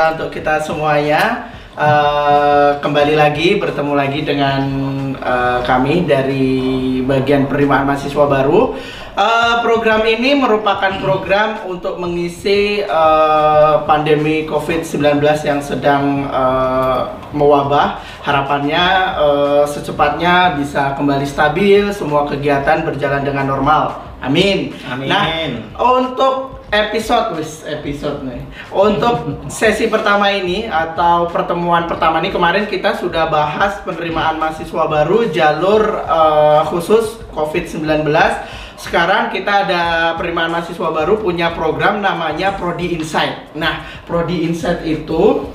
sejahtera untuk kita semuanya. Eh, kembali lagi bertemu lagi dengan eh, kami dari bagian penerimaan mahasiswa baru. Eh, program ini merupakan program untuk mengisi eh, pandemi COVID-19 yang sedang eh, mewabah. Harapannya eh, secepatnya bisa kembali stabil, semua kegiatan berjalan dengan normal. Amin. Amin. Nah, untuk episode wis episode nih. Untuk sesi pertama ini atau pertemuan pertama ini kemarin kita sudah bahas penerimaan mahasiswa baru jalur eh, khusus COVID-19. Sekarang kita ada penerimaan mahasiswa baru punya program namanya Prodi Insight. Nah, Prodi Insight itu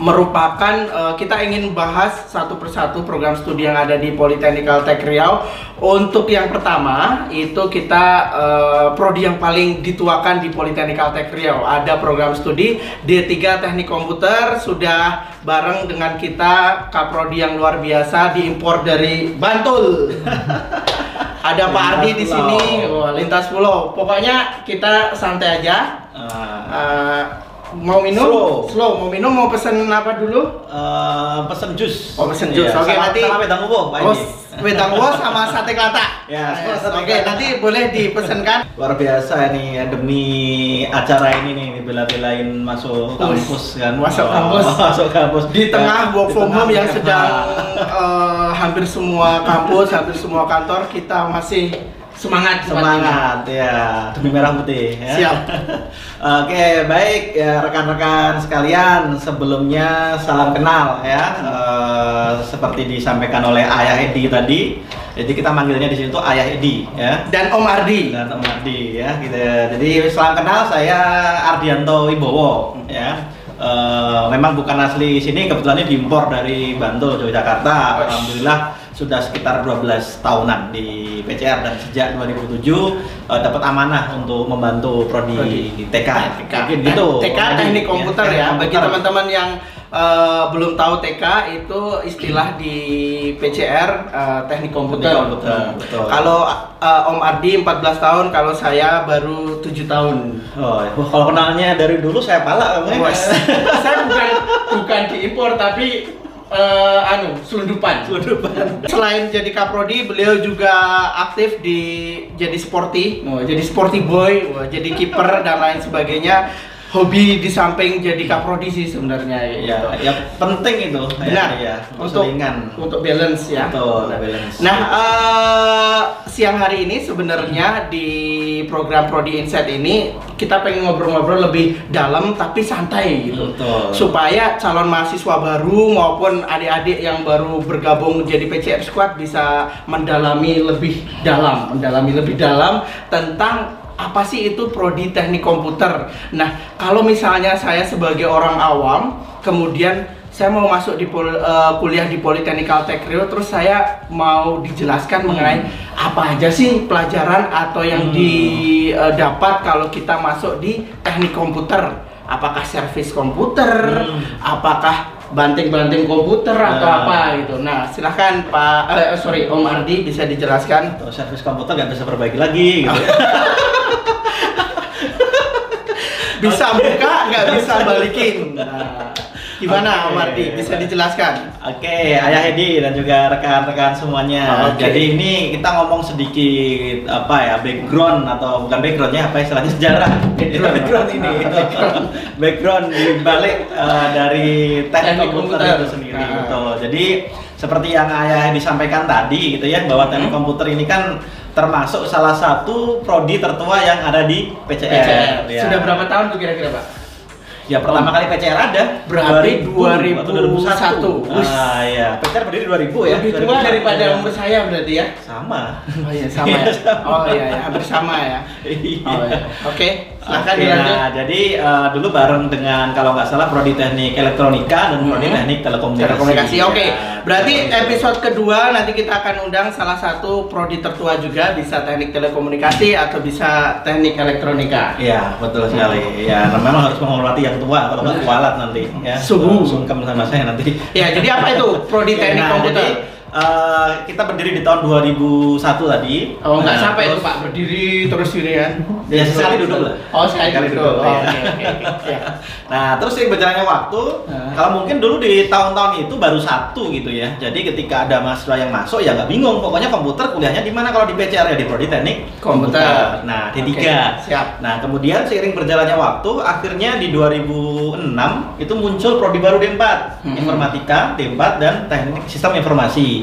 merupakan eh, kita ingin bahas satu persatu program studi yang ada di Politeknik Tech Riau. Untuk yang pertama itu kita eh, prodi yang paling dituakan di Politeknik Tech Riau. Ada program studi D3 Teknik Komputer sudah bareng dengan kita kaprodi yang luar biasa diimpor dari Bantul. Ada Pak Ardi di sini, lintas pulau. Pokoknya kita santai aja. Eh, mau minum? Slow. Mau minum? Mau pesen apa dulu? eh, pesen jus. Oh, pesen jus. Iya, Oke, sama- nanti- sama wedang uwo, Oh, wedang wo sama sate kelata. Ya, Yes, sate Oke, kelata. nanti boleh dipesankan. Luar biasa nih ya, demi acara ini nih dibela-belain masuk kampus kan. Masuk Oh, kampus. masuk kampus Di tengah work from home yang ya. sedang eh, hampir semua kampus, hampir semua kantor kita masih semangat semangat ya demi merah putih ya. Siap. Oke baik ya rekan-rekan sekalian sebelumnya salam kenal ya Eh, seperti disampaikan oleh Ayah Edi tadi jadi kita manggilnya di situ Ayah Edi ya Dan Om Ardi. dan Om Ardi ya gitu ya. jadi salam kenal saya Ardianto Ibowo ya Eh, memang bukan asli sini kebetulan ini diimpor dari Bantul Yogyakarta alhamdulillah sudah sekitar 12 tahunan di PCR dan sejak 2007 eh, dapat amanah untuk membantu prodi Prodi. TK TK. gitu TK teknik komputer teknik ya. Bagi komputer. teman-teman yang eh, belum tahu TK itu istilah di PCR eh, teknik komputer. Teknik komputer, betul. Kalau eh, Om Ardi 14 tahun, kalau saya baru 7 tahun. oh wah, kalau kenalnya dari dulu saya pala kamu ya. Saya bukan bukan diimpor tapi eh, anu selundupan. Selundupan. Selain jadi kaprodi, beliau juga aktif di jadi sporty, Wah, jadi sporty boy, wah, jadi kiper dan lain sebagainya. Hobi di samping jadi kaprodi sih sebenarnya ya, gitu. ya penting itu Benar. ya, ya untuk selingan. untuk balance ya. Betul, balance. Nah, eh, siang hari ini sebenarnya di program Prodi Insight ini kita pengen ngobrol-ngobrol lebih dalam tapi santai gitu. Betul. Supaya calon mahasiswa baru maupun adik-adik yang baru bergabung jadi PCR Squad bisa mendalami lebih dalam, mendalami lebih dalam tentang apa sih itu prodi teknik komputer. Nah, kalau misalnya saya sebagai orang awam, kemudian saya mau masuk di pol- eh, kuliah di Politeknik Tech Rio, terus saya mau dijelaskan mengenai apa aja sih pelajaran atau yang Hmm. didapat kalau kita masuk di teknik komputer. Apakah servis komputer? Hmm. Apakah banting-banting komputer atau Nah. apa gitu. Nah, silahkan Pak, eh, sorry Om Ardi bisa dijelaskan. Atau servis komputer nggak bisa perbaiki lagi gitu. Bisa buka, nggak bisa balikin. Nah, gimana Om Oke. Ardi? Bisa dijelaskan? Oke, Ayah Edi dan juga rekan-rekan semuanya. Oke. Jadi ini kita ngomong sedikit apa ya background atau bukan backgroundnya apa istilahnya sejarah. Background. background ini. Background. background di balik eh, dari teknik komputer, itu sendiri. Nah. Betul. Jadi seperti yang Ayah disampaikan tadi gitu ya bahwa teknik Hmm. komputer ini kan termasuk salah satu prodi tertua yang ada di PCR. PCR. ya. Sudah berapa tahun tuh kira-kira Pak? Ya pertama kali PCR ada Berarti 2000 atau 2001. 2001. Ah iya, PCR berdiri 2000 ya. Lebih tua 2001. daripada Iya. umur saya berarti ya? sama. Oh iya sama ya. Oh iya, ya. hampir sama ya. Oh iya. Oke, silakan Oke, dilanjut. nah, jadi eh, dulu bareng dengan kalau nggak salah prodi teknik elektronika dan prodi Mhm. teknik telekomunikasi. Telekomunikasi. Oke. Ya, Berarti telekomunikasi. episode kedua nanti kita akan undang salah satu prodi tertua juga bisa teknik telekomunikasi atau bisa teknik elektronika. Iya, betul sekali. Ya, memang harus menghormati yang tua kalau nggak kualat nanti ya. Suhu. Sungkem sama saya nanti. Ya, jadi apa itu prodi teknik nah, komputer? jadi, eh, kita berdiri di tahun 2001 tadi. Oh, nggak Nah, sampai itu Pak berdiri terus ini kan. Ya, sekali duduk lah. Oh, sekali Sekali duduk. duduk, Oh, ya. Oke. Siap. Nah, terus sih berjalannya waktu, Nah. kalau mungkin dulu di tahun-tahun itu baru satu gitu ya. Jadi ketika ada mahasiswa yang masuk ya nggak bingung, pokoknya komputer kuliahnya di mana kalau di PCR ya di Prodi Teknik Komputer. Nah, D3. Oke, siap. Nah, kemudian seiring berjalannya waktu, akhirnya di 2006 itu muncul prodi baru D4, Mhm. Informatika, D4 dan Teknik Sistem Informasi.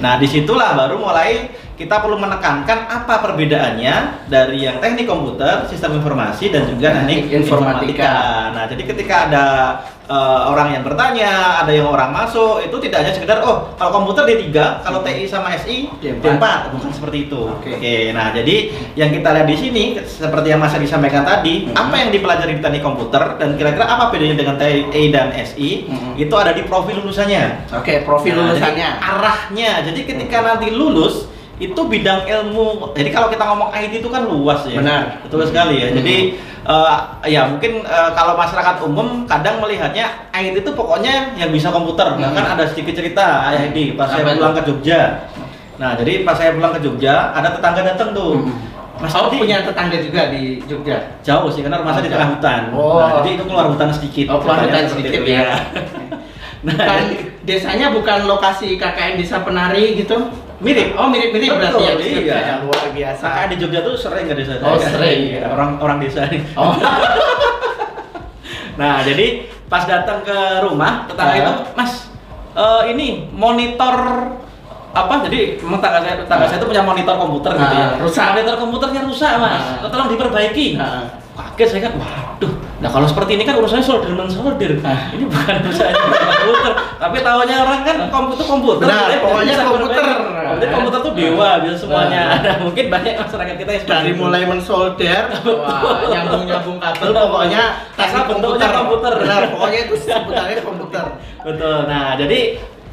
Nah, di situlah baru mulai kita perlu menekankan apa perbedaannya dari yang teknik komputer, sistem informasi dan juga teknik informatika. informatika. Nah, jadi ketika ada eh, orang yang bertanya, ada yang orang masuk, itu tidak hanya sekedar oh kalau komputer D3, kalau TI sama SI D4. D4, bukan seperti itu. Oke. Oke, nah jadi yang kita lihat di sini seperti yang Mas Adi sampaikan tadi, Mhm. apa yang dipelajari di teknik komputer dan kira-kira apa bedanya dengan TI dan SI? Mhm. Itu ada di profil lulusannya. Oke, profil Nah, jadi lulusannya. arahnya. Jadi ketika nanti lulus itu bidang ilmu. Jadi kalau kita ngomong IT itu kan luas ya. Benar. Betul sekali ya. Hmm. Jadi eh, ya mungkin eh, kalau masyarakat umum kadang melihatnya IT itu pokoknya yang bisa komputer. Hmm. Bahkan ada sedikit cerita di pas saya Apa itu? pulang ke Jogja. Nah, jadi pas saya pulang ke Jogja, ada tetangga datang tuh. Hmm. Mas oh, Adi, punya tetangga juga di Jogja. jauh sih karena rumah saya di tengah hutan. Oh. Nah, jadi itu keluar hutan sedikit. Oh, keluar hutan sedikit itu, ya. Nah, Bukan desanya bukan lokasi KKN Desa Penari gitu. Mirip. Oh, mirip-mirip berarti ya. Iya. Luar biasa. Kakak di Jogja tuh sering ke desa Oh, saya. sering. Iya, orang orang desa nih. Oh. Nah, jadi pas datang ke rumah tetangga itu, Mas, eh, ini monitor apa? Jadi tetangga saya, tetangga saya itu punya monitor komputer gitu ya. Rusak. Monitor komputernya rusak, Mas. Tolong diperbaiki. Ah. Kaget saya kan, waduh. Nah kalau seperti ini kan urusannya solder mensolder. Ah. Ini bukan urusan komputer. Tapi tahunya orang kan komputer komputer. Benar, Dia pokoknya bisa komputer. Komputer, komputer tuh dewa biasa semuanya. Ah. Ada mungkin banyak masyarakat kita yang Dari mulai mensolder, wah, nyambung-nyambung kabel, pokoknya teknik bentuknya komputer. Benar, pokoknya itu sebutannya komputer. Betul. Nah, jadi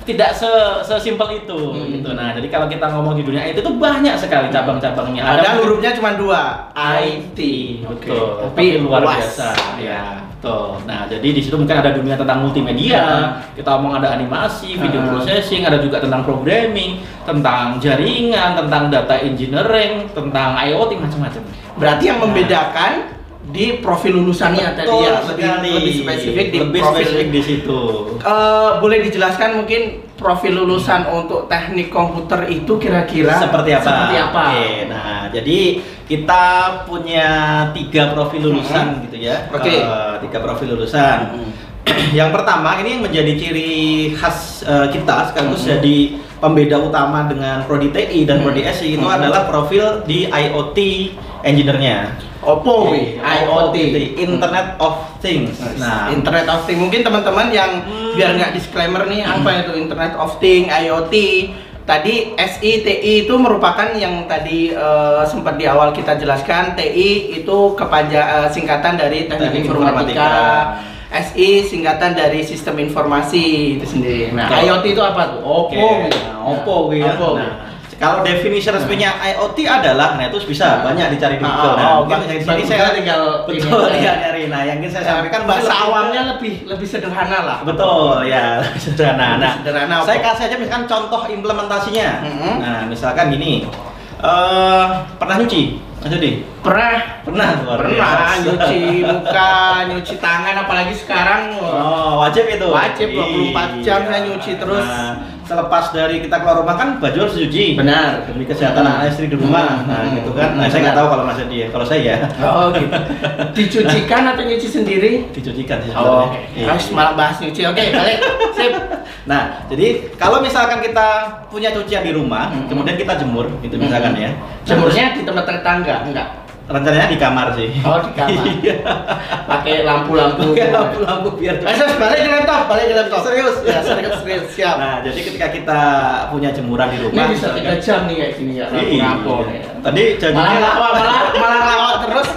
tidak se sesimpel itu Hmm. gitu. Nah, jadi kalau kita ngomong di dunia IT itu banyak sekali cabang-cabangnya. Ada hurufnya cuma dua, IT, betul. tapi Tapi luar luas. biasa, ya, betul. Nah, jadi di situ mungkin ada dunia tentang multimedia. Ya. Kita omong ada animasi, video Ah. processing, ada juga tentang programming, tentang jaringan, tentang data engineering, tentang IoT macam-macam. Berarti yang membedakan di profil lulusannya tadi Betul ya, lebih, sekali. lebih spesifik di lebih profil. spesifik di situ. Eh, boleh dijelaskan mungkin profil lulusan untuk teknik komputer itu kira-kira seperti apa? Seperti apa? Oke, nah jadi kita punya tiga profil lulusan Mhm. gitu ya. Oke. Eh, tiga profil lulusan. Hmm. Yang pertama ini yang menjadi ciri khas eh, kita sekaligus Mhm. jadi pembeda utama dengan prodi TI dan prodi. SI itu Mhm. adalah profil di IoT engineer-nya. Oppo, IoT, Internet of Things. Nah, Internet of Things mungkin teman-teman yang Hmm. biar nggak disclaimer nih apa itu Internet of Things, IoT. Tadi SI, TI itu merupakan yang tadi eh, sempat di awal kita jelaskan. TI itu kepanja eh, singkatan dari Teknik Teknik Informatika. Informatika. SI singkatan dari Sistem Informasi itu sendiri. Nah, Betul. IoT itu apa tuh? Oke, Oppo. gitu. nah, Oppo gitu. Oppo. Nah, kalau definisi resminya IoT adalah, nah itu bisa Nah. banyak dicari di Ah, Google. oh, Nah, mungkin Bang- di Bang sini Google saya tinggal betul ya nyari. Nah, yang ingin saya sampaikan bahasa awamnya lebih lebih sederhana lah. Betul ya, sederhana. Nah, Sederhana apa? saya kasih aja misalkan contoh implementasinya. Mhm. Nah, misalkan gini, eh pernah nyuci, Mas Yudi? Pernah Pernah, luar pernah biasa. nyuci muka, nyuci tangan apalagi sekarang Oh, wajib itu. Wajib, 24 jam Iya. saya nyuci terus. Nah, selepas dari kita keluar rumah kan baju harus dicuci. Benar. Demi kesehatan Hmm. anak istri di rumah. Hmm. Nah, Hmm. gitu kan. Nah, saya Benar. nggak tahu kalau Mas Yudi ya. Kalau saya ya Oh gitu. Dicucikan atau nyuci sendiri? dicucikan sih Oh, sebenarnya. Iya. harus malah bahas nyuci. Oke, balik. Sip. Nah, jadi kalau misalkan kita punya cucian di rumah, Hmm. kemudian kita jemur, gitu misalkan ya. Jemurnya di tempat tetangga? Enggak. rencananya di kamar sih. Oh, di kamar. Iya. Pakai lampu-lampu. Pakai lampu-lampu biar Eh, balik ke laptop, balik ke laptop. Serius? Ya, serius, serius. Siap. Nah, jadi ketika kita punya jemuran di Ini rumah, bisa tiga jam nih kayak gini ya, Iya. lampu nih. Tadi janjinya Malah malah malah lawak terus.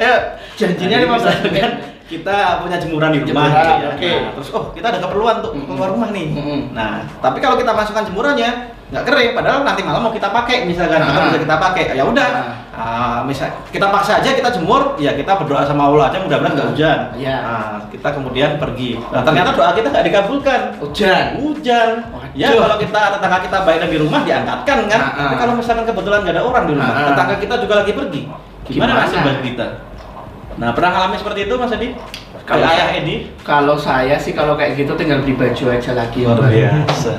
Ayo, janjinya Jadi 15 misalkan menit. Kita punya jemuran di rumah Jemuran, gitu ya. oke. Nah, terus oh kita ada keperluan untuk Mm-mm. keluar rumah nih. Mm-mm. Nah, tapi kalau kita masukkan jemurannya nggak kering padahal nanti malam mau kita pakai misalkan kita Ah. bisa kita pakai ya udah ah, misal kita paksa aja kita jemur ya kita berdoa sama Allah aja mudah-mudahan nggak hujan Iya. Nah, kita kemudian pergi nah ternyata doa kita nggak dikabulkan Hujan. hujan Waduh. ya kalau kita tetangga kita baik di rumah diangkatkan kan Ah, ah. tapi kalau misalkan kebetulan nggak ada orang di rumah Ah, ah. tetangga kita juga lagi pergi gimana Gimana? nasib kita nah pernah alami seperti itu mas Adi Kalau ayah Edi Kalau saya sih kalau kayak gitu tinggal beli baju aja lagi. luar biasa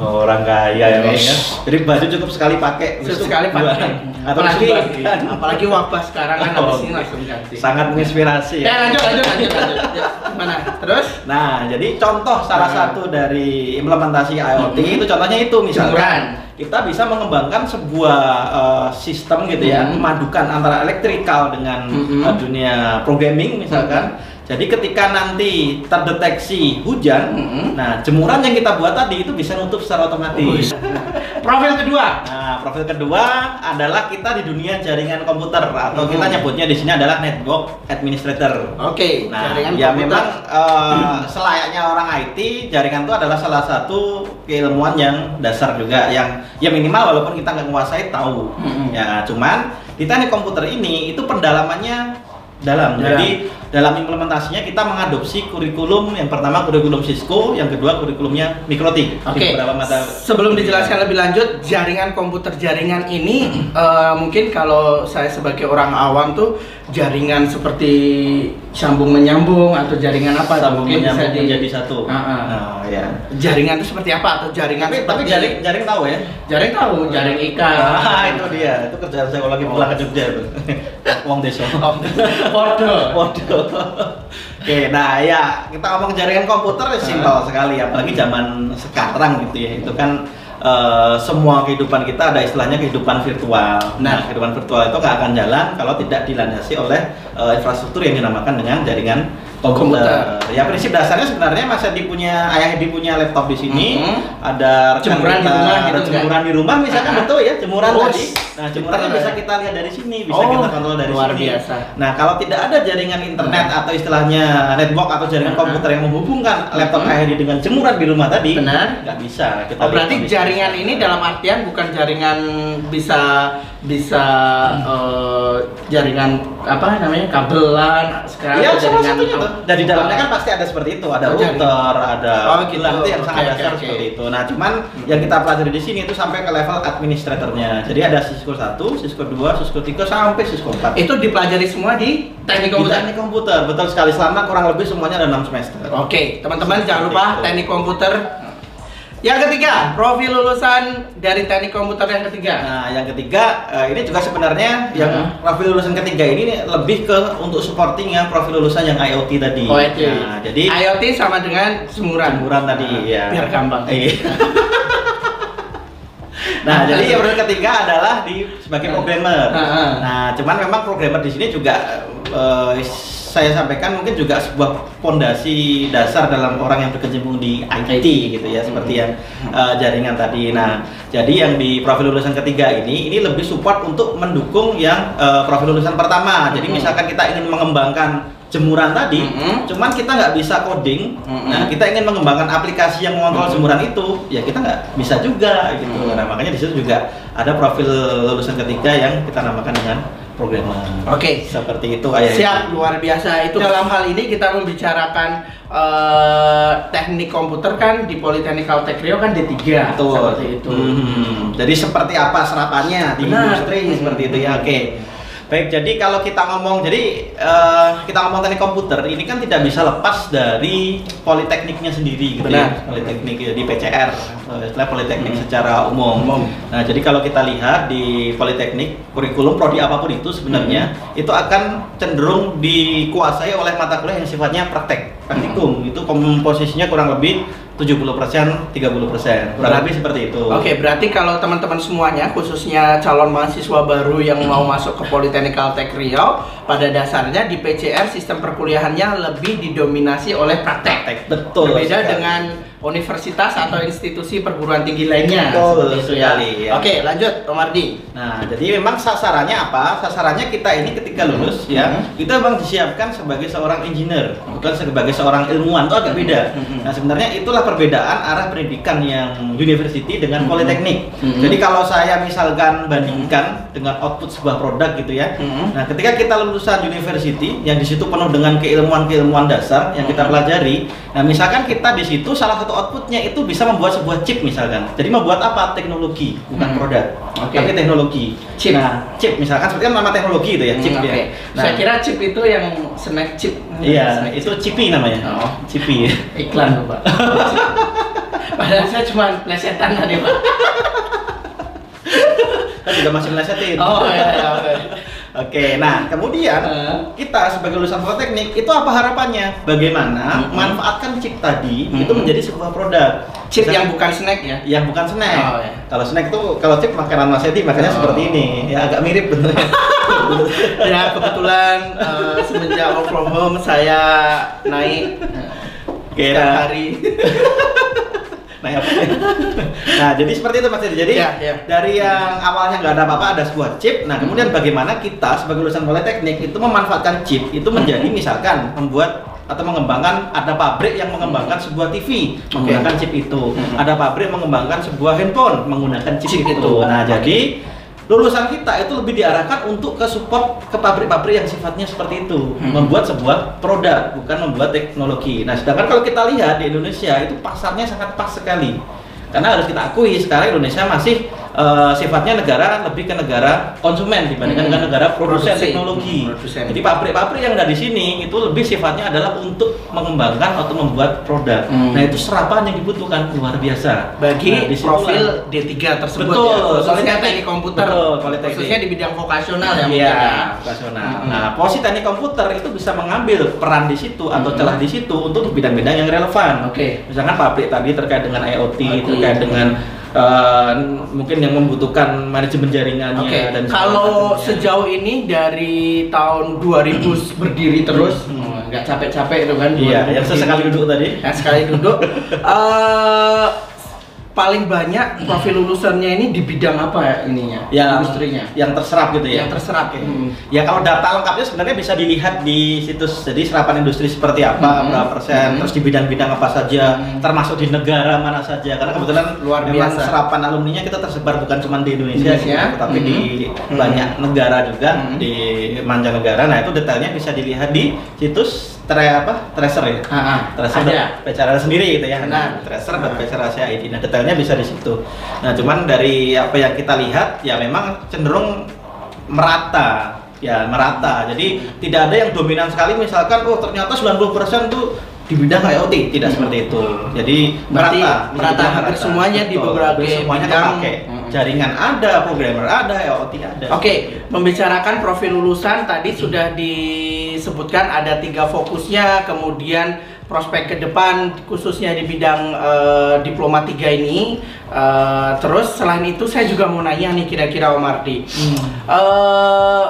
orang kaya ya ya jadi baju cukup sekali pakai sekali pakai. Apalagi apalagi wabah sekarang kan Oh, habis ini oke. langsung ganti. sangat menginspirasi Ya lanjut lanjut lanjut lanjut. Ya, Gimana? Terus? Nah, jadi contoh salah Nah. satu dari implementasi IoT Mhm. itu contohnya itu misalkan kita bisa mengembangkan sebuah eh, sistem gitu ya, Mhm. memadukan antara elektrikal dengan Mhm. eh, dunia programming misalkan. Jadi ketika nanti terdeteksi hujan, Mhm. nah jemuran yang kita buat tadi itu bisa nutup secara otomatis. Profil kedua. Nah, profil kedua adalah kita di dunia jaringan komputer atau kita Mhm. nyebutnya di sini adalah network administrator. Oke, Nah, jaringan ya komputer. memang eh, selayaknya orang IT, jaringan itu adalah salah satu keilmuan yang dasar juga yang ya minimal walaupun kita nggak menguasai tahu. Mm-mm. Ya, cuman di teknik komputer ini itu pendalamannya dalam. Dalam. Jadi dalam implementasinya kita mengadopsi kurikulum yang pertama kurikulum Cisco, yang kedua kurikulumnya Mikrotik Oke. di beberapa mata. Sebelum dijelaskan lebih lanjut, jaringan komputer jaringan ini eh, mungkin kalau saya sebagai orang awam tuh jaringan seperti sambung menyambung atau jaringan apa? sambung mungkin bisa menyambung di- menjadi satu. Ah, ah. Nah, ya. Jaringan itu seperti apa atau jaringan Tapi, tapi seperti jaring jaring tahu ya? jaring tahu, jaring ikan. Ah, itu dia. Itu kerjaan saya kalau lagi pulang ke Jogja itu. Wong desa. Oh, waduh. Waduh. Oke, nah ya kita ngomong jaringan komputer ya simpel sekali, apalagi zaman sekarang gitu ya. Itu kan eh, semua kehidupan kita ada istilahnya kehidupan virtual. Nah, Nah. kehidupan virtual itu nggak akan jalan kalau tidak dilandasi oleh eh, infrastruktur yang dinamakan dengan jaringan komputer. Komputer. Ya prinsip dasarnya sebenarnya Mas Edi punya ayah Edi punya laptop di sini, Mhm. ada rekan Jemuran di kita, rumah gitu ada enggak? jemuran di rumah misalkan Ah. betul ya jemuran Oh, tadi. Nah, jemurannya pinter bisa kita lihat dari sini, bisa Oh, kita kontrol dari luar sini. biasa. Nah, kalau tidak ada jaringan internet atau istilahnya network atau jaringan Ah. komputer yang menghubungkan laptop ayah Edi dengan jemuran di rumah tadi, Benar. nggak bisa. Kita Oh, berarti jaringan ini dalam artian bukan jaringan bisa bisa eh, jaringan apa namanya kabelan sekarang atau salah satunya tuh. Dan di dalamnya kan pasti ada seperti itu, ada Oh, router, ada Oh, gitu. itu yang sangat dasar oke. seperti itu. Nah, cuman yang kita pelajari di sini itu sampai ke level administratornya. Jadi ada Cisco 1, Cisco 2, Cisco 3 sampai Cisco 4. itu dipelajari semua di teknik Di komputer. teknik komputer, betul sekali. Selama kurang lebih semuanya ada 6 semester. Oke, teman-teman jangan lupa itu. teknik komputer. Yang ketiga, profil lulusan dari teknik komputer yang ketiga. Nah, yang ketiga eh, ini juga sebenarnya yang Hmm. profil lulusan ketiga ini lebih ke untuk supporting yang profil lulusan yang IoT tadi. Oh, itu. Nah, jadi IoT sama dengan jemuran. jemuran tadi Nah, ya. Biar gampang. Iya. nah, jadi yang profil ketiga adalah di sebagai programmer. Nah, cuman memang programmer di sini juga eh, saya sampaikan mungkin juga sebuah fondasi dasar dalam orang yang berkecimpung di IT gitu ya seperti yang eh, jaringan tadi. Nah, jadi yang di profil lulusan ketiga ini ini lebih support untuk mendukung yang eh, profil lulusan pertama. Jadi Hmm. misalkan kita ingin mengembangkan jemuran tadi, Mhm. cuman kita nggak bisa coding. Mhm. Nah, kita ingin mengembangkan aplikasi yang mengontrol Mhm. jemuran itu, ya kita nggak bisa juga gitu. Mhm. Nah, makanya di situ juga ada profil lulusan ketiga yang kita namakan dengan programmer. Oke. Seperti itu ayah. Siap, luar biasa. Itu dalam hal ini kita membicarakan eh, teknik komputer kan di Politeknik Caltech Rio kan D3 Betul. seperti itu. Hmm. Jadi seperti apa serapannya di Benar. industri Hmm. seperti itu ya. Oke. Baik, jadi kalau kita ngomong, jadi eh, kita ngomong teknik komputer, ini kan tidak bisa lepas dari politekniknya sendiri, gitu Benar. ya. Politeknik ya, di PCR, eh, istilah politeknik Hmm. secara umum. Umum. Nah, jadi kalau kita lihat di politeknik, kurikulum prodi apa pun itu sebenarnya Hmm. itu akan cenderung dikuasai oleh mata kuliah yang sifatnya praktek, praktikum. Hmm. Itu komposisinya kurang lebih 70%, 30%. Kurang Berat. lebih seperti itu. Oke, berarti kalau teman-teman semuanya, khususnya calon mahasiswa baru yang mau masuk ke Politeknik Caltech Riau, pada dasarnya di PCR sistem perkuliahannya lebih didominasi oleh praktek. Praktek, betul. Berbeda sekali. dengan universitas atau institusi perguruan tinggi lainnya. Betul Seperti itu ya. sekali, ya. Oke, lanjut Om Ardi. Nah, jadi memang sasarannya apa? Sasarannya kita ini ketika lulus ya, Mhm. kita memang disiapkan sebagai seorang engineer, bukan sebagai seorang ilmuwan. Itu agak beda. Mhm. Nah, sebenarnya itulah perbedaan arah pendidikan yang university dengan Mhm. politeknik. Mhm. Jadi kalau saya misalkan bandingkan dengan output sebuah produk gitu ya. Mhm. Nah, ketika kita lulusan university yang di situ penuh dengan keilmuan-keilmuan dasar yang kita Mhm. pelajari, nah misalkan kita di situ salah satu outputnya itu bisa membuat sebuah chip misalkan. Jadi membuat apa? Teknologi, bukan Mhm. produk. Oke. Tapi teknologi. Chip. Nah, chip misalkan seperti kan nama teknologi itu ya, chip Hmm, ya. Nah, Saya kira chip itu yang snack chip. Iya, Snack itu chipi namanya. Oh. Chipi. iklan Pak. Padahal saya cuma plesetan tadi, Pak. Kan juga masih melesetin. Oh, iya, iya, oke. Oke, nah kemudian kita sebagai lulusan politeknik itu apa harapannya? Bagaimana manfaatkan chip tadi itu menjadi sebuah produk Chip yang bukan snack ya. yang bukan snack. Oh, iya. Kalau snack itu kalau chip makanan Mas Edi makanya Oh. seperti ini. Ya agak mirip benernya. Ya kebetulan eh, semenjak work from home saya naik eh, Oke, nah. Nah, ya. nah, jadi seperti itu Mas Edi. Jadi Ya, ya. dari yang awalnya nggak ada apa-apa ada sebuah chip. Nah, kemudian bagaimana kita sebagai lulusan politeknik itu memanfaatkan chip itu menjadi misalkan membuat atau mengembangkan ada pabrik yang mengembangkan sebuah TV menggunakan chip itu. Ada pabrik mengembangkan sebuah handphone menggunakan chip, Chip itu. itu. Nah, Oke. jadi lulusan kita itu lebih diarahkan untuk ke support ke pabrik-pabrik yang sifatnya seperti itu, Mhm. membuat sebuah produk, bukan membuat teknologi. Nah, sedangkan kalau kita lihat di Indonesia itu pasarnya sangat pas sekali. Karena harus kita akui sekarang Indonesia masih eh, sifatnya negara lebih ke negara konsumen dibandingkan dengan negara produsen Produksi. teknologi. Produsen. Jadi pabrik-pabrik yang ada di sini itu lebih sifatnya adalah untuk mengembangkan atau membuat produk. Mhm. Nah, itu serapan yang dibutuhkan luar biasa. Bagi Nah, profil D3 tersebut Betul, ya. Politeknik. teknik komputer. Betul, politeknik. Khususnya di bidang vokasional ya Iya, ya. vokasional. Mm-mm. Nah, posisi teknik komputer itu bisa mengambil peran di situ atau Mm-mm. celah di situ untuk bidang-bidang yang relevan. Oke. Misalkan pabrik tadi terkait dengan IoT, IoT. Terkait dengan eh, mungkin yang membutuhkan manajemen jaringannya Oke, dan kalau sejauh ini dari tahun 2000 berdiri terus, Hmm. oh, nggak capek-capek itu kan? 2000 Iya, yang sesekali duduk tadi. Yang sekali duduk. eh paling banyak profil lulusannya ini di bidang apa ya ininya? yang industrinya. yang terserap gitu ya. Yang terserap. Oke. Hmm. Ya kalau data lengkapnya sebenarnya bisa dilihat di situs jadi serapan industri seperti apa, Hmm. berapa persen, Hmm. terus di bidang-bidang apa saja, Hmm. termasuk di negara mana saja. Karena kebetulan Luar biasa. serapan alumninya kita tersebar bukan cuma di Indonesia, Indonesia. sih, tapi Hmm. di Hmm. banyak negara juga, Hmm. di mancanegara. Nah itu detailnya bisa dilihat di situs tre apa tracer ya. Ah, ah, Tracer ada. bicara sendiri gitu ya. Benar. Tracer dan Asia ID. Nah detailnya bisa di situ. Nah cuman dari apa yang kita lihat ya memang cenderung merata ya merata jadi tidak ada yang dominan sekali misalkan oh ternyata 90% tuh di bidang IoT tidak Hmm. seperti itu jadi Berarti merata merata, Bisa hampir merata. semuanya di beberapa semuanya bidang. Jaringan ada programmer ada IoT ada Oke, membicarakan profil lulusan tadi sudah disebutkan ada tiga fokusnya, kemudian prospek ke depan khususnya di bidang eh, diploma tiga ini. Eh, terus selain itu saya juga mau nanya nih kira-kira Om Ardi. Hmm. Eh,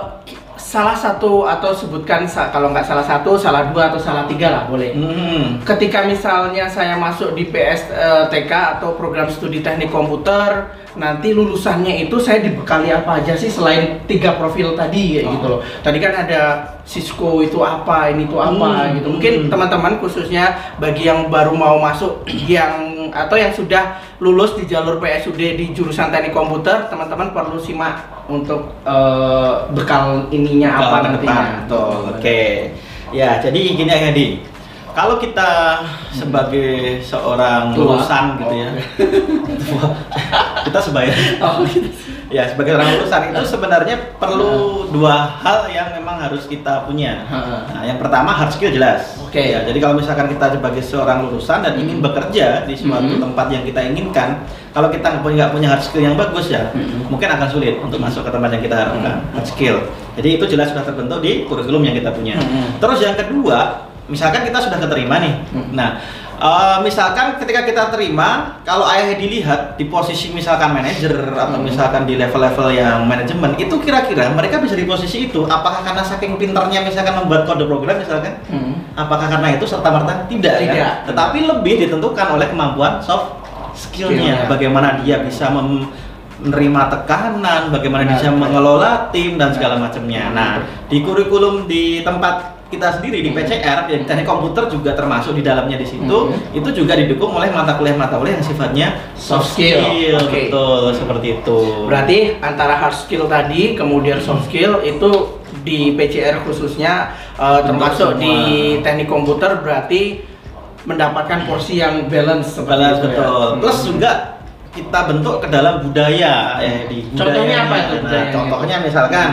salah satu atau sebutkan kalau nggak salah satu, salah dua atau salah tiga lah boleh. Hmm. Ketika misalnya saya masuk di PSTK atau program studi teknik komputer, nanti lulusannya itu saya dibekali apa aja sih selain tiga profil tadi kayak Oh. gitu loh. Tadi kan ada Cisco itu apa, ini itu apa Hmm, gitu. Mungkin hmm. teman-teman khususnya bagi yang baru mau masuk yang atau yang sudah lulus di jalur PSUD di jurusan teknik komputer, teman-teman perlu simak untuk eh, bekal ininya apa Kalau ke nantinya. depan, betul. Oke. Ya, jadi gini ya, Di. Kalau kita sebagai seorang lulusan gitu ya. Tua. kita sebaya. Oh, gitu. Ya, sebagai orang lulusan itu sebenarnya perlu dua hal yang memang harus kita punya. Nah, yang pertama hard skill jelas. Oke. Ya, jadi kalau misalkan kita sebagai seorang lulusan dan ingin Hmm. bekerja di suatu Hmm. tempat yang kita inginkan, kalau kita nggak punya hard skill yang bagus ya, Hmm. mungkin akan sulit untuk masuk ke tempat yang kita harapkan. Hmm. Hard skill. Jadi itu jelas sudah terbentuk di kurikulum yang kita punya. Hmm. Terus yang kedua, misalkan kita sudah keterima nih. Hmm. Nah, Eh, misalkan ketika kita terima, kalau ayah dilihat di posisi misalkan manajer atau misalkan di level-level yang manajemen, itu kira-kira mereka bisa di posisi itu. Apakah karena saking pinternya misalkan membuat kode program misalkan? Hmm. Apakah karena itu serta merta tidak, Tidak. kan? Tetapi lebih ditentukan oleh kemampuan soft skillnya, Skillnya. bagaimana dia bisa mem- menerima tekanan, bagaimana dia bisa mengelola tim dan segala macamnya. Nah, di kurikulum di tempat kita sendiri di. PCR, ya, teknik komputer juga termasuk di dalamnya di situ. Hmm. Itu juga didukung oleh mata kuliah-mata kuliah yang sifatnya Soft skill. Oke. betul seperti itu. Berarti antara hard skill tadi, kemudian soft skill itu di PCR khususnya uh, termasuk semua. di teknik komputer berarti mendapatkan porsi yang balance Balance itu ya. betul. Hmm. Plus juga kita bentuk ke dalam budaya ya di Contohnya budayanya. apa itu Nah, contohnya misalkan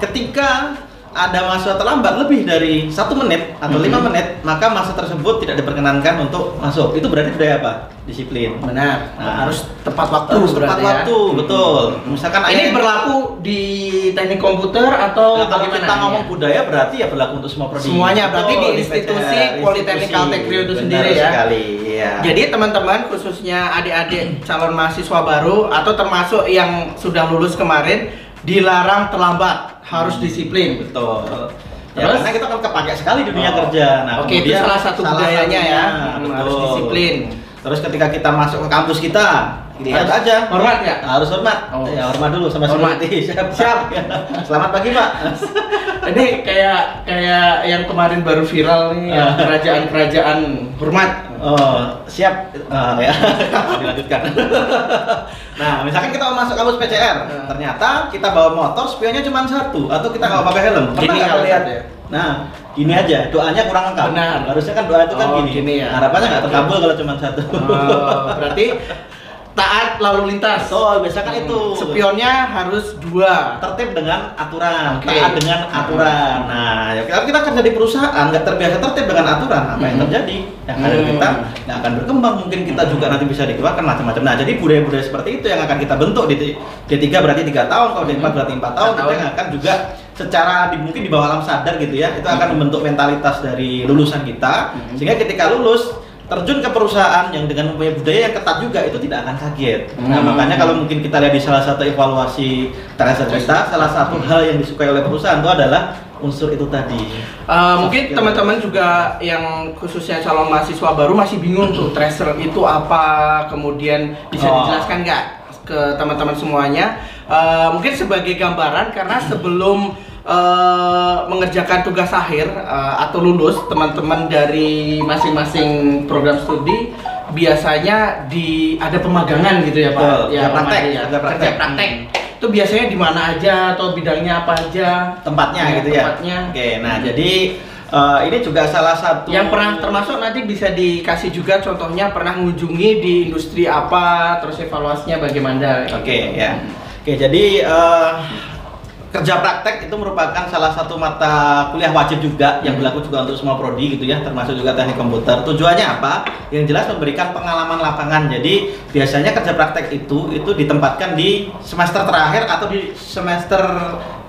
ketika ada masa terlambat lebih dari satu menit atau lima Mhm. menit, maka masa tersebut tidak diperkenankan untuk masuk. Itu berarti budaya apa? Disiplin. Benar, Nah. harus tepat waktu Harus tepat ya. waktu, betul. Misalkan Ini berlaku di teknik komputer atau Nah, kalau kita ini ngomong ya? budaya berarti ya berlaku untuk semua prodi. Semuanya, berarti Betul, di institusi Politeknik institusi. Kaltek Rio itu sendiri ya. sekali, iya. Jadi teman-teman khususnya adik-adik calon mahasiswa baru atau termasuk yang sudah lulus kemarin dilarang terlambat, harus disiplin. betul. Ya, Terus? karena kita kan kepake sekali di dunia Oh. kerja. Nah, Oke, itu kemudian salah satu budayanya ya. Hmm, harus betul. disiplin. Terus ketika kita masuk ke kampus kita, lihat Harus aja. hormat ya? Harus hormat. Oh. Ya, hormat dulu sama Hormat. security. Siap. Siap. Selamat pagi, Pak. Ini kayak kayak yang kemarin baru viral nih, yang Ah. kerajaan-kerajaan hormat. Oh, siap. Eh, ya. Dilanjutkan. nah, misalkan kita mau masuk kampus PCR, Hmm. ternyata kita bawa motor, spionnya cuma satu, atau kita nggak pakai helm. Pernah Gini nggak lihat? ya? Nah, gini aja, doanya kurang lengkap. Benar. Harusnya kan doa itu kan Oh, gini. gini ya. Harapannya nggak terkabul kalau cuma satu. Oh, berarti taat lalu lintas. Betul, biasa kan itu. Spionnya harus dua. tertib dengan aturan, Oke. taat dengan aturan. Nah, ya kalau kita kerja di perusahaan nggak terbiasa tertib dengan aturan, apa yang Hmm. terjadi? Yang ada Hmm. kita nggak akan berkembang. Mungkin kita juga nanti bisa dikeluarkan macam-macam. Nah, jadi budaya-budaya seperti itu yang akan kita bentuk di D3 berarti tiga tahun, kalau D4 Hmm. berarti empat tahun. Kita yang akan juga secara di, mungkin di bawah alam sadar gitu ya, itu akan membentuk mentalitas dari lulusan kita, Hmm. sehingga ketika lulus terjun ke perusahaan yang dengan mempunyai budaya yang ketat juga itu tidak akan kaget. Nah, Hmm. makanya kalau mungkin kita lihat di salah satu evaluasi tracer kita, salah satu hal yang disukai oleh perusahaan itu adalah unsur itu tadi. Uh, mungkin teman-teman juga yang khususnya calon mahasiswa baru masih bingung tuh tracer itu apa, kemudian bisa Oh. dijelaskan nggak ke teman-teman semuanya? Uh, mungkin sebagai gambaran karena sebelum uh, mengerjakan tugas akhir uh, atau lulus teman-teman dari masing-masing program studi biasanya di ada pemagangan gitu ya Pak? Betul, ya kerja praktek, ya. kerja praktek. Kerja praktek. Itu biasanya di mana aja atau bidangnya apa aja? Tempatnya Ya, gitu ya. tempatnya. Oke, nah jadi eh, ini juga salah satu Yang pernah termasuk nanti bisa dikasih juga contohnya pernah mengunjungi di industri apa, terus evaluasinya bagaimana. Oke ya. Oke jadi eh, kerja praktek itu merupakan salah satu mata kuliah wajib juga yang Hmm. berlaku juga untuk semua prodi gitu ya, termasuk juga teknik komputer. Tujuannya apa? Yang jelas memberikan pengalaman lapangan. Jadi biasanya kerja praktek itu itu ditempatkan di semester terakhir atau di semester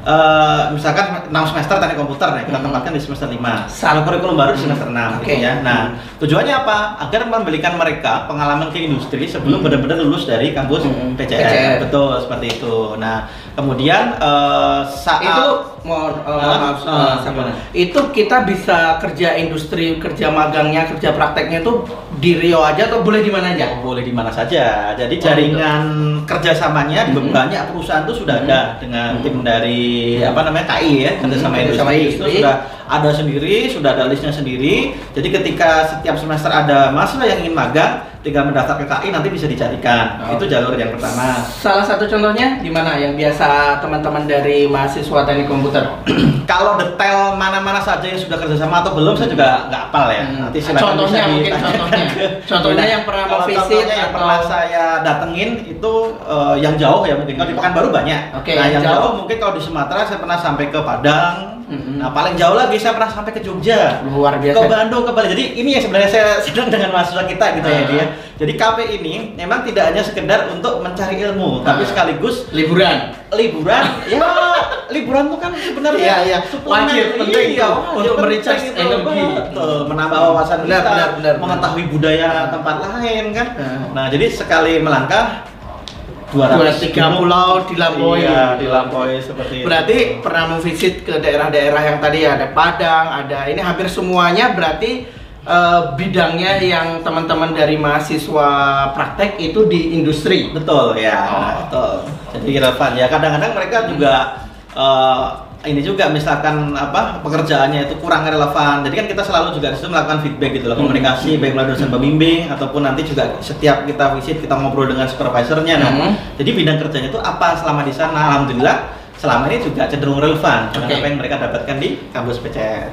eh, misalkan 6 semester teknik komputer ya, kita Hmm. tempatkan di semester 5. Sal- Kalau kurikulum baru di semester 6 Oke. gitu ya. Nah, tujuannya apa? Agar memberikan mereka pengalaman ke industri sebelum Hmm. benar-benar lulus dari kampus. PCR. PCR. Betul seperti itu. Nah, kemudian eh, saat itu mohon Ah, maaf Sabar. gimana? itu kita bisa kerja industri kerja magangnya kerja prakteknya itu di Rio aja atau boleh di mana aja Ya, boleh di mana saja. Jadi Oh, jaringan kerjasamanya di Mhm. banyak perusahaan itu sudah Mhm. ada dengan Mhm. tim dari apa namanya KI ya kerjasama Mhm, kerjasama industri, industri. itu sudah ada sendiri, sudah ada listnya sendiri. Jadi ketika setiap semester ada mahasiswa yang ingin magang, tinggal mendaftar ke KI nanti bisa dicarikan. Oh. Itu jalur yang pertama. salah satu contohnya di mana yang biasa teman-teman dari mahasiswa teknik komputer Kalau detail mana-mana saja yang sudah kerjasama atau belum, saya juga nggak hafal ya. Hmm. Nanti silakan Contohnya bisa mungkin contohnya. ke- Contohnya yang pernah kalau mau visit contohnya yang atau- pernah saya datengin itu eh, yang jauh ya mungkin. Kalau di Pekanbaru banyak. Oke, nah, yang yang jauh. jauh. mungkin kalau di Sumatera saya pernah sampai ke Padang. Mhm. Nah, paling jauh lagi saya pernah sampai ke Jogja. luar Ke biasa Bandung, ke Bali. Jadi ini yang sebenarnya saya sedang dengan mahasiswa kita gitu ya Ah. dia. Jadi KP ini memang tidak hanya sekedar untuk mencari ilmu, tapi Ah. sekaligus liburan liburan ya liburan tuh kan sebenarnya Iya, iya. suplemen. Wajib, penting Iya, tuh, wajib, untuk penting merecharge itu. energi. Betul, menambah wawasan Benar, kita, benar, benar. mengetahui budaya tempat lain kan. Nah. Nah, jadi sekali melangkah 200 tiga pulau dilampaui. Iya, dilampaui seperti itu. Berarti pernah memvisit ke daerah-daerah yang tadi ada Padang, ada ini hampir semuanya berarti eh, bidangnya yang teman-teman dari mahasiswa praktek itu di industri. Betul ya, Oh. betul. Jadi relevan ya. Kadang-kadang mereka juga eh, ini juga misalkan apa pekerjaannya itu kurang relevan. Jadi kan kita selalu juga di situ melakukan feedback gitu loh, Hmm. komunikasi baik melalui dosen pembimbing ataupun nanti juga setiap kita visit kita ngobrol dengan supervisornya. Nah, Hmm. jadi bidang kerjanya itu apa selama di sana? Alhamdulillah selama ini juga cenderung relevan dengan Oke. apa yang mereka dapatkan di kampus PCN.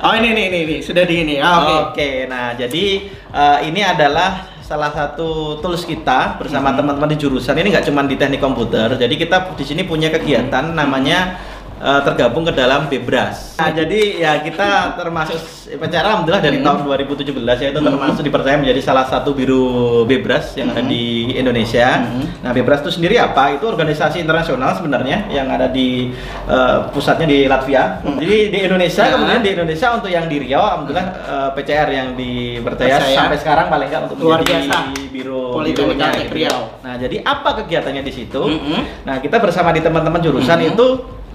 Oh ini nih ini, ini sudah di ini. Ah, Oke. Oke, nah jadi eh, ini adalah salah satu tools kita bersama Mhm. teman-teman di jurusan. Ini nggak cuma di teknik komputer. Jadi kita di sini punya kegiatan namanya eh, tergabung ke dalam Bebras. Nah, jadi ya kita termasuk PCR alhamdulillah dari Mhm. tahun 2017 ya itu termasuk dipercaya menjadi salah satu biru Bebras yang ada Mhm. di Indonesia. Mhm. Nah, Bebras itu sendiri apa? Itu organisasi internasional sebenarnya yang ada di eh, pusatnya di Latvia. Jadi di Indonesia Ya. kemudian di Indonesia untuk yang di Riau alhamdulillah eh, PCR yang dipercaya Percaya. sampai sekarang paling nggak untuk Luar menjadi biasa. biro Politeknik gitu. Riau. Nah, jadi apa kegiatannya di situ? Nah, kita bersama di teman-teman jurusan itu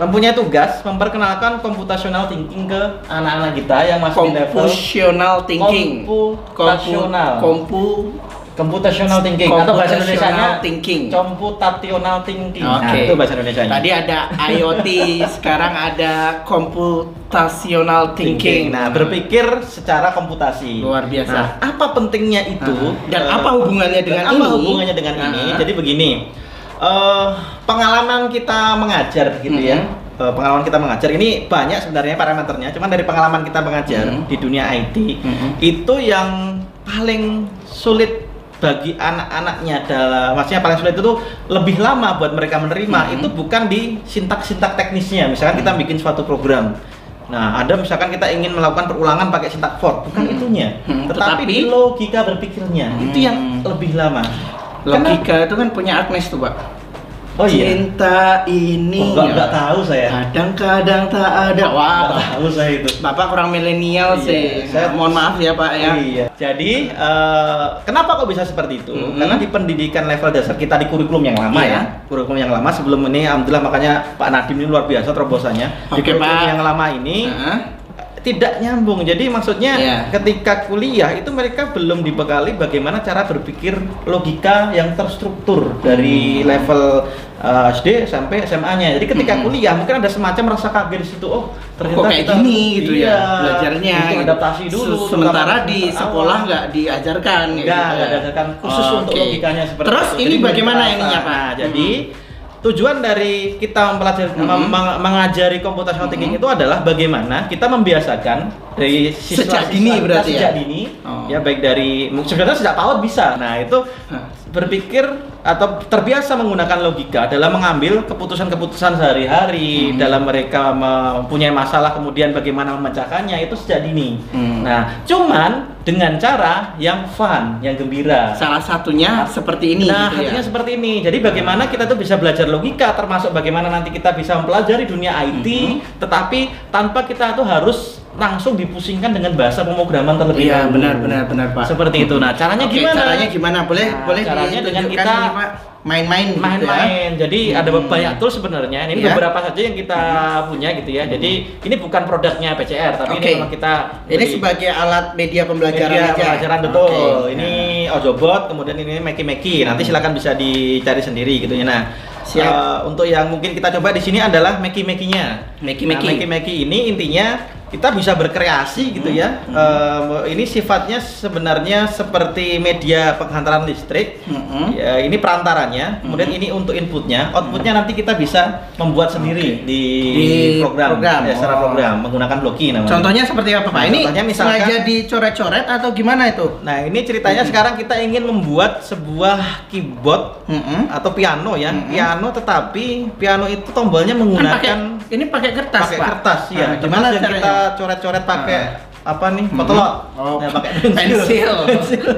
mempunyai tugas memperkenalkan computational thinking ke anak-anak kita yang masih di level Computational thinking. Computational. Kompu computational thinking atau bahasa Indonesia thinking. computational thinking. Nah, Oke. itu bahasa Indonesia. Tadi ada IoT, sekarang ada computational thinking. Nah, berpikir secara komputasi. Luar biasa. Nah, apa pentingnya itu? Ah. Dan Eh, apa hubungannya dengan apa ini? hubungannya dengan ini? Ah. Jadi begini, eh, pengalaman kita mengajar gitu ya. Mhm. Eh, pengalaman kita mengajar ini banyak sebenarnya parameternya. Cuman dari pengalaman kita mengajar Mhm. di dunia IT Mhm. itu yang paling sulit bagi anak-anaknya dalam maksudnya paling sulit itu lebih lama buat mereka menerima Mhm. itu bukan di sintak-sintak teknisnya misalkan kita Mhm. bikin suatu program nah ada misalkan kita ingin melakukan perulangan pakai sintak for bukan Mhm. itunya Mhm. tetapi, Tetapi- di logika berpikirnya itu yang Mhm. lebih lama Logika itu kan punya Agnes tuh, Pak. oh iya Cinta ini oh, enggak, enggak tahu saya kadang-kadang tak ada. Wah, Enggak tahu saya itu Bapak kurang milenial Iya, sih. saya- Mohon maaf ya, Pak ya. Iya. Jadi eh, kenapa kok bisa seperti itu? Mhm. Karena di pendidikan level dasar kita di kurikulum yang lama Iya. ya, kurikulum yang lama sebelum ini, alhamdulillah makanya Pak Nadim ini luar biasa terobosannya. di Oke, kurikulum Pak. yang lama ini Hah? Tidak nyambung. Jadi maksudnya Iya. ketika kuliah itu mereka belum dibekali bagaimana cara berpikir logika yang terstruktur dari Hmm. level uh, SD sampai SMA-nya. Jadi ketika Hmm. kuliah mungkin ada semacam rasa kaget di situ. Oh, ternyata Kok kayak kita gini gitu iya, ya belajarnya. gitu. adaptasi dulu. Se- Sementara di sekolah nggak diajarkan. Enggak, gitu enggak ya. diajarkan khusus untuk Oke. logikanya seperti Terus itu. ini Jadi bagaimana ininya, Pak? Jadi tujuan dari kita mempelajari meng- meng- mengajari computational thinking Mhm. itu adalah bagaimana kita membiasakan dari siswa Sejak dini berarti ya? sejak dini Oh. ya baik dari sebenarnya sejak PAUD bisa. Nah, itu berpikir atau terbiasa menggunakan logika dalam mengambil keputusan-keputusan sehari-hari Mhm. dalam mereka mempunyai masalah kemudian bagaimana memecahkannya itu sejak dini. Hmm. Nah, cuman dengan cara yang fun, yang gembira. Salah satunya seperti ini. Nah, gitu ya. seperti ini. Jadi bagaimana kita tuh bisa belajar logika, termasuk bagaimana nanti kita bisa mempelajari dunia IT, Mhm. tetapi tanpa kita tuh harus langsung dipusingkan dengan bahasa pemrograman terlebih Iya dahulu. benar benar benar Pak. Seperti itu. Nah, caranya Oke, gimana? Caranya gimana? Boleh Nah, boleh caranya dengan kita main-main gitu ya. main-main. Jadi ada Hmm. banyak tools sebenarnya. Ini Iya. beberapa saja yang kita punya gitu ya. Jadi ini bukan produknya PCR, tapi Oke. ini memang kita Ini sebagai alat media pembelajaran media aja. pelajaran betul. Oke. Ini Ojobot, kemudian ini Meki Meki. Nanti silakan bisa dicari sendiri gitu ya. Nah, Siap. eh, untuk yang mungkin kita coba di sini adalah Meki. Meki Nah, Meki. Meki ini intinya kita bisa berkreasi gitu Hmm. ya. Hmm. Eh, ini sifatnya sebenarnya seperti media penghantaran listrik. Mm-mm. Ya, ini perantaranya, kemudian Hmm. ini untuk inputnya, outputnya nanti kita bisa membuat sendiri Oke. di, Di program, program. ya, secara Oh. program menggunakan blocky namanya. Contohnya seperti apa Pak? Nah, Ini contohnya misalkan- sengaja dicoret-coret atau gimana itu? Nah, ini ceritanya Mm-mm. sekarang kita ingin membuat sebuah keyboard Mm-mm. atau piano ya, Mm-mm. piano tetapi piano itu tombolnya Kan menggunakan ini pakai kertas pakai Pak. kertas ya. Nah, gimana Kertas caranya? kita coret-coret pakai apa nih? Potlot. Oh, Nah, pakai pensil.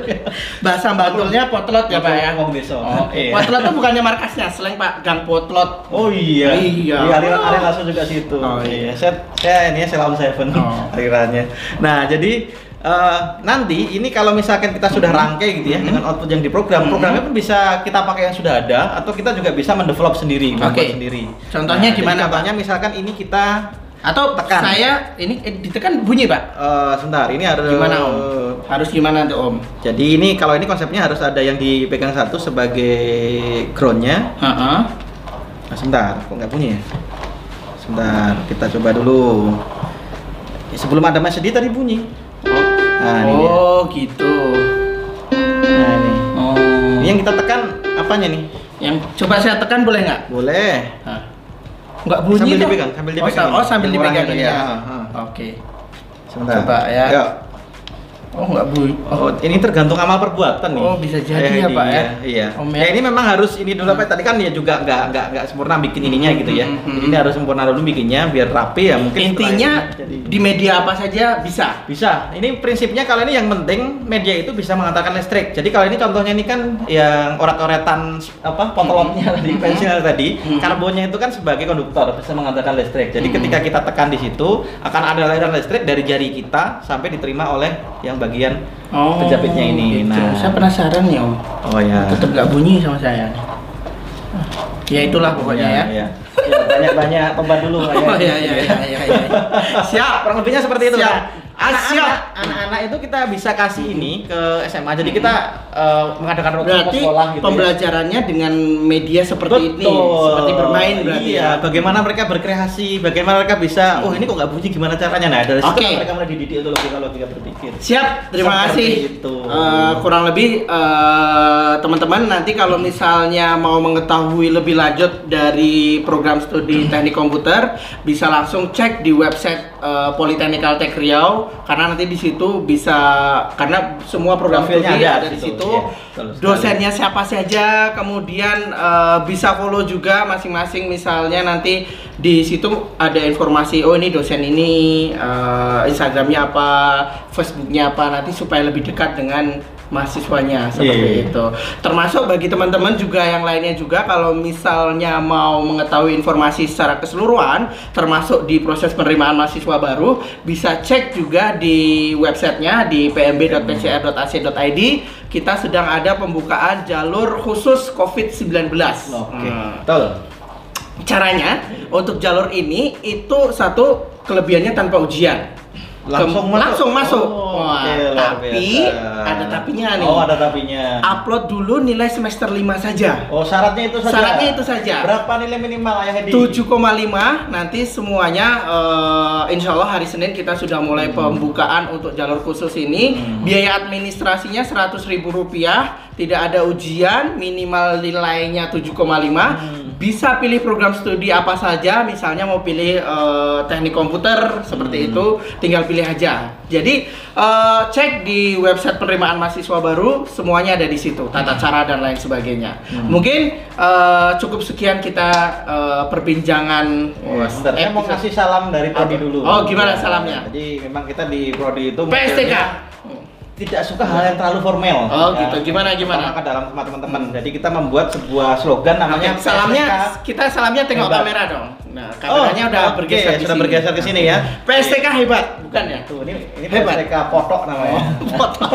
Bahasa Bantulnya potlot ya, Pak ya. Ngomong besok. Oh, Iya. Potlot itu bukannya markasnya, selain Pak Gang Potlot. Oh iya. Iya. Iya, aliran aliran langsung juga situ. Oh, iya. Saya saya ini Selaun Seven Oh. alirannya. Nah, jadi eh, nanti ini kalau misalkan kita sudah rangkai gitu ya Mhm. dengan output yang diprogram, Mhm. programnya pun bisa kita pakai yang sudah ada atau kita juga bisa mendevelop sendiri, membuat Oke. sendiri. Contohnya Nah, gimana, Pak? Contohnya misalkan ini kita Atau Tekan. saya ini eh, ditekan bunyi, Pak. eh sebentar, ini harus Gimana, Om? Harus gimana tuh, Om? Jadi ini kalau ini konsepnya harus ada yang dipegang satu sebagai groundnya. Heeh. Nah, sebentar, kok nggak bunyi ya? Sebentar, kita coba dulu. Sebelum ada Mas Edi tadi bunyi. Nah, ini dia. oh, gitu. Nah, ini. Oh. Ini yang kita tekan apanya nih? Yang coba saya tekan boleh nggak? Boleh. Hah. Nggak bunyi Sambil dipegang, sambil Oh, dipegang ini. Oh, sambil dipegang ya. ah. Oke. Sebentar. Coba ya. Yuk. Oh, nggak bunyi. Oh, ini tergantung amal perbuatan nih. Oh, bisa jadi Ayah ya, Pak, Edi, ya? Iya. Om, ya. ya. ini memang harus ini dulu Pak. Tadi kan dia juga nggak nggak nggak sempurna bikin ininya gitu ya. Hmm, hmm, Jadi ini harus sempurna dulu bikinnya biar rapi ya mungkin. Intinya ini jadi- di media apa saja bisa. Bisa. Ini prinsipnya kalau ini yang penting media itu bisa mengantarkan listrik. Jadi kalau ini contohnya ini kan yang orat-oretan apa potolotnya Hmm. tadi Hmm. pensil tadi, Hmm. karbonnya itu kan sebagai konduktor bisa mengantarkan listrik. Jadi Hmm. ketika kita tekan di situ akan ada aliran listrik dari jari kita sampai diterima oleh yang bagian penjepitnya ini. gitu. Nah. saya penasaran nih om. Oh ya. Tetap nggak bunyi sama saya. Ya itulah pokoknya ya. Ya, ya. banyak-banyak tobat dulu. Oh iya iya iya iya. iya. Siap. Kurang lebihnya seperti itu. Siap. Siap. Anak-anak, anak-anak itu kita bisa kasih ini ke SMA. Jadi kita eh, mengadakan roadshow ke sekolah gitu. ya. pembelajarannya dengan media seperti ini, seperti bermain berarti iya, ya. bagaimana mereka berkreasi, bagaimana mereka bisa, oh ini kok nggak bunyi gimana caranya? Nah, dari situ Oke. mereka mulai dididik untuk logika-logika berpikir. Siap, terima Seperti kasih. itu. Eh, kurang lebih eh, teman-teman nanti kalau misalnya mau mengetahui lebih lanjut dari program studi teknik komputer bisa langsung cek di website eh, Politeknikal Tech Riau karena nanti di situ bisa karena semua program studi ada ada, di situ, sekali. Dosennya siapa saja, kemudian eh, bisa follow juga masing-masing misalnya nanti di situ ada informasi oh ini dosen ini eh, Instagramnya apa, Facebooknya apa nanti supaya lebih dekat dengan mahasiswanya seperti Iya. itu. Termasuk bagi teman-teman juga yang lainnya juga kalau misalnya mau mengetahui informasi secara keseluruhan termasuk di proses penerimaan mahasiswa baru bisa cek juga di websitenya di pmb.pcr.ac.id kita sedang ada pembukaan jalur khusus COVID-19. Oke. Hmm. Betul. Caranya untuk jalur ini itu satu kelebihannya tanpa ujian. Langsung masuk. langsung masuk. Oh, Wah, luar tapi biasa. ada tapinya nih. Oh, ada tapinya. Upload dulu nilai semester 5 saja. Oh, syaratnya itu saja. Syaratnya itu saja. Berapa nilai minimal Ayah Hedi? 7,5 nanti semuanya eh, insya Allah hari Senin kita sudah mulai pembukaan untuk jalur khusus ini Hmm. biaya administrasinya 100.000 rupiah tidak ada ujian minimal nilainya 7,5 Hmm. bisa pilih program studi apa saja misalnya mau pilih eh, teknik komputer seperti Hmm. itu tinggal pilih aja jadi eh, cek di website penerimaan mahasiswa baru semuanya ada di situ tata cara dan lain sebagainya Hmm. mungkin eh, cukup sekian kita eh, perbincangan Oh, sebentar, saya mau ngasih salam dari Prodi dulu. Oh, gimana Ya, salamnya? Jadi memang kita di Prodi itu PSTK tidak suka hal yang terlalu formal. Oh, gitu. Gimana, gimana? Ke dalam sama teman-teman. Jadi kita membuat sebuah slogan namanya Oke, salamnya PSTK. kita salamnya tengok Hebat. kamera dong nah kameranya udah oke, bergeser sudah sini. bergeser ke sini ya. PSTK hebat bukan ya Tuh, ini ini Hebat. PSTK potok namanya. foto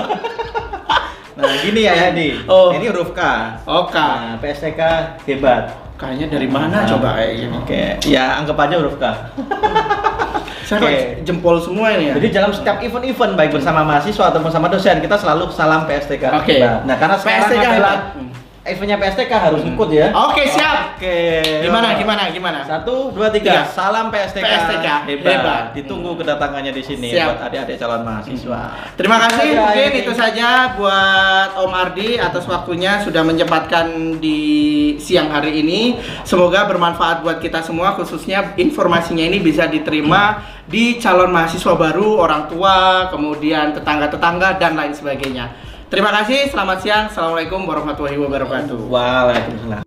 Nah, gini ya Yadi. Oh. Ini huruf K. Oke Nah, PSTK hebat. kayaknya dari mana Nah, coba kayak gini Oke, ya anggap aja huruf K. saya Oke. jempol semua ini ya Jadi dalam setiap event-event baik bersama mahasiswa ataupun sama dosen kita selalu salam PSTK. Oke. hebat. Nah, karena sekarang PSTK adalah. Hmm. Eventnya PSTK harus ikut ya. Oke, siap. Oke. gimana gimana gimana Satu, dua, tiga. Tiga. Salam PSTK. PSTK, hebat. Ditunggu kedatangannya di sini Siap. buat adik-adik calon mahasiswa. Terima kasih, Oke, mungkin ini. itu saja buat Om Ardi atas waktunya sudah menyempatkan di siang hari ini. Semoga bermanfaat buat kita semua, khususnya informasinya ini bisa diterima di calon mahasiswa baru, orang tua, kemudian tetangga-tetangga dan lain sebagainya. Terima kasih, selamat siang, assalamualaikum warahmatullahi wabarakatuh. Waalaikumsalam.